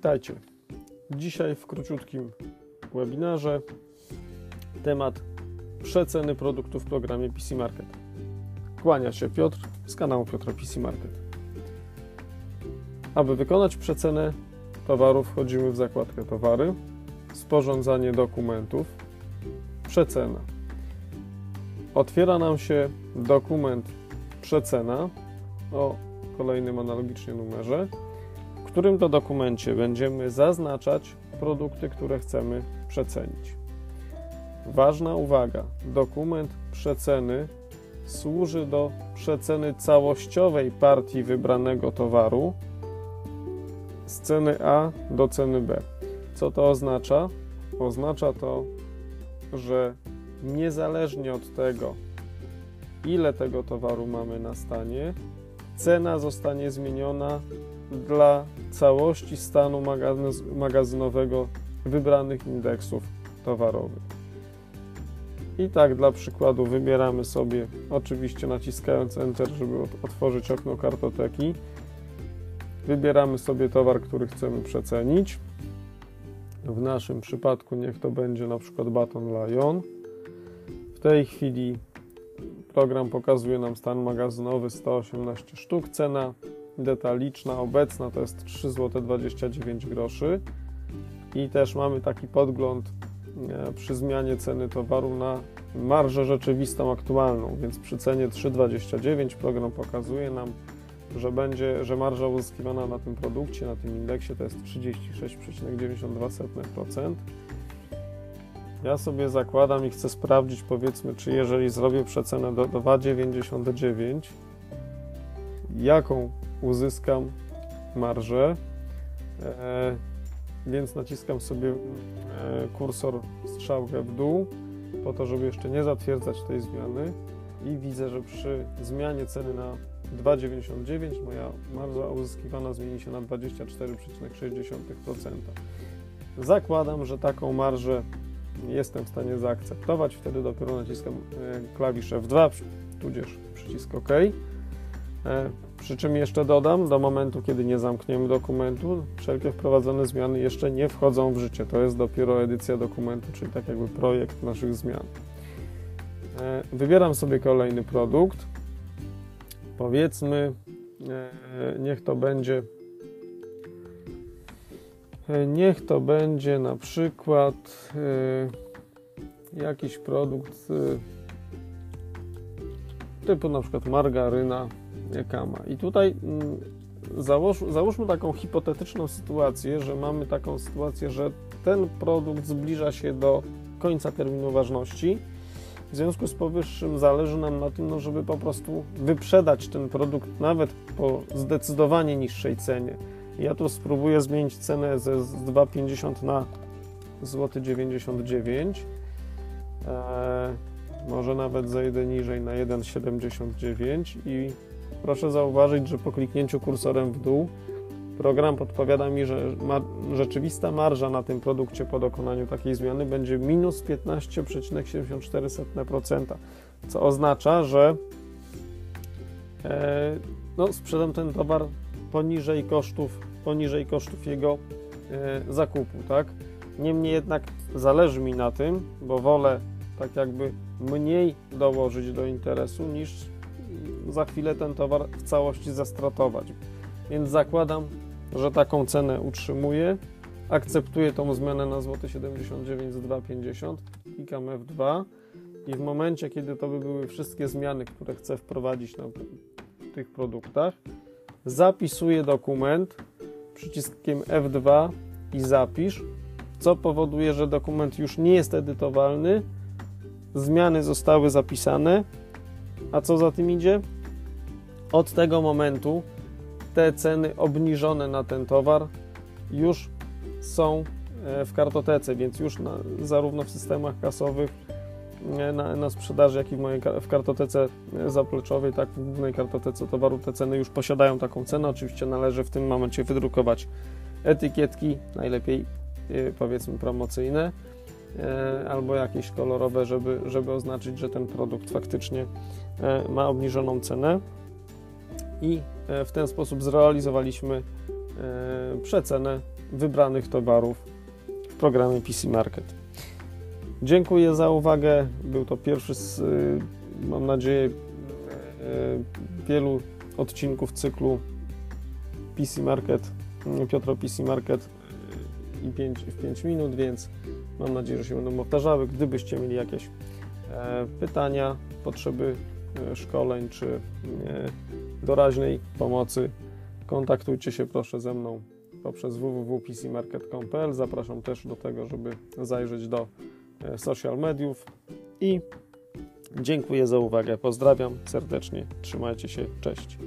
Witajcie. Dzisiaj w króciutkim webinarze temat przeceny produktów w programie PC Market. Kłania się Piotr z kanału Piotra PC Market. Aby wykonać przecenę towarów wchodzimy w zakładkę towary, sporządzanie dokumentów, przecena. Otwiera nam się dokument przecena o kolejnym analogicznie numerze, którym to dokumencie będziemy zaznaczać produkty, które chcemy przecenić. Ważna uwaga: dokument przeceny służy do przeceny całościowej partii wybranego towaru z ceny A do ceny B. Co to oznacza? Oznacza to, że niezależnie od tego, ile tego towaru mamy na stanie, cena zostanie zmieniona dla całości stanu magazynowego wybranych indeksów towarowych. I tak dla przykładu wybieramy sobie, oczywiście naciskając Enter, żeby otworzyć okno kartoteki, wybieramy sobie towar, który chcemy przecenić. W naszym przypadku niech to będzie na przykład baton Lion. W tej chwili program pokazuje nam stan magazynowy 118 sztuk, cena detaliczna obecna to jest 3,29 zł i też mamy taki podgląd e, przy zmianie ceny towaru na marżę rzeczywistą aktualną, więc przy cenie 3,29 program pokazuje nam, że będzie, że marża uzyskiwana na tym produkcie, na tym indeksie to jest 36,92%. Ja sobie zakładam i chcę sprawdzić, powiedzmy, czy jeżeli zrobię przecenę do 2,99, jaką uzyskam marżę. E, więc naciskam sobie e, kursor strzałkę w dół, po to, żeby jeszcze nie zatwierdzać tej zmiany. I widzę, że przy zmianie ceny na 2,99 moja marża uzyskiwana zmieni się na 24,6%. Zakładam, że taką marżę jestem w stanie zaakceptować, wtedy dopiero naciskam e, klawisz F2, tudzież przycisk OK. E, przy czym jeszcze dodam, do momentu, kiedy nie zamkniemy dokumentu, wszelkie wprowadzone zmiany jeszcze nie wchodzą w życie. To jest dopiero edycja dokumentu, czyli tak jakby projekt naszych zmian. E, wybieram sobie kolejny produkt. Powiedzmy, niech to będzie Niech to będzie na przykład jakiś produkt typu na przykład margaryna Kama. I tutaj y, załóż, załóżmy taką hipotetyczną sytuację, że mamy taką sytuację, że ten produkt zbliża się do końca terminu ważności. W związku z powyższym zależy nam na tym, no, żeby po prostu wyprzedać ten produkt nawet po zdecydowanie niższej cenie ja tu spróbuję zmienić cenę ze 2,50 na złoty 99. Eee, może nawet zejdę niżej na 1,79 i proszę zauważyć, że po kliknięciu kursorem w dół program podpowiada mi, że ma, rzeczywista marża na tym produkcie po dokonaniu takiej zmiany będzie minus 15,74%, co oznacza, że e, no, sprzedam ten towar poniżej kosztów poniżej kosztów jego e, zakupu, tak? Niemniej jednak zależy mi na tym, bo wolę tak jakby mniej dołożyć do interesu niż za chwilę ten towar w całości zastratować. Więc zakładam, że taką cenę utrzymuję, akceptuję tą zmianę na złoty 79 z 2,50, klikam F2 i w momencie, kiedy to by były wszystkie zmiany, które chcę wprowadzić na tych produktach, zapisuję dokument, przyciskiem F2 i zapisz, co powoduje, że dokument już nie jest edytowalny, zmiany zostały zapisane, a co za tym idzie? Od tego momentu te ceny obniżone na ten towar już są e, w kartotece, więc już na, zarówno w systemach kasowych, e, na, na, sprzedaży, jak i w mojej w kartotece e, zapleczowej, tak w głównej kartotece towaru te ceny już posiadają taką cenę. Oczywiście należy w tym momencie wydrukować etykietki, najlepiej powiedzmy promocyjne albo jakieś kolorowe, żeby, żeby oznaczyć, że ten produkt faktycznie ma obniżoną cenę i w ten sposób zrealizowaliśmy przecenę wybranych towarów w programie PC Market. Dziękuję za uwagę. Był to pierwszy z, mam nadzieję, wielu odcinków cyklu PC Market, Piotro PC Market i 5, w 5 minut, więc mam nadzieję, że się będą powtarzały. Gdybyście mieli jakieś e, pytania, potrzeby e, szkoleń czy e, doraźnej pomocy, kontaktujcie się proszę ze mną poprzez www.pcmarket.pl. Zapraszam też do tego, żeby zajrzeć do social mediów i dziękuję za uwagę. Pozdrawiam serdecznie. Trzymajcie się. Cześć.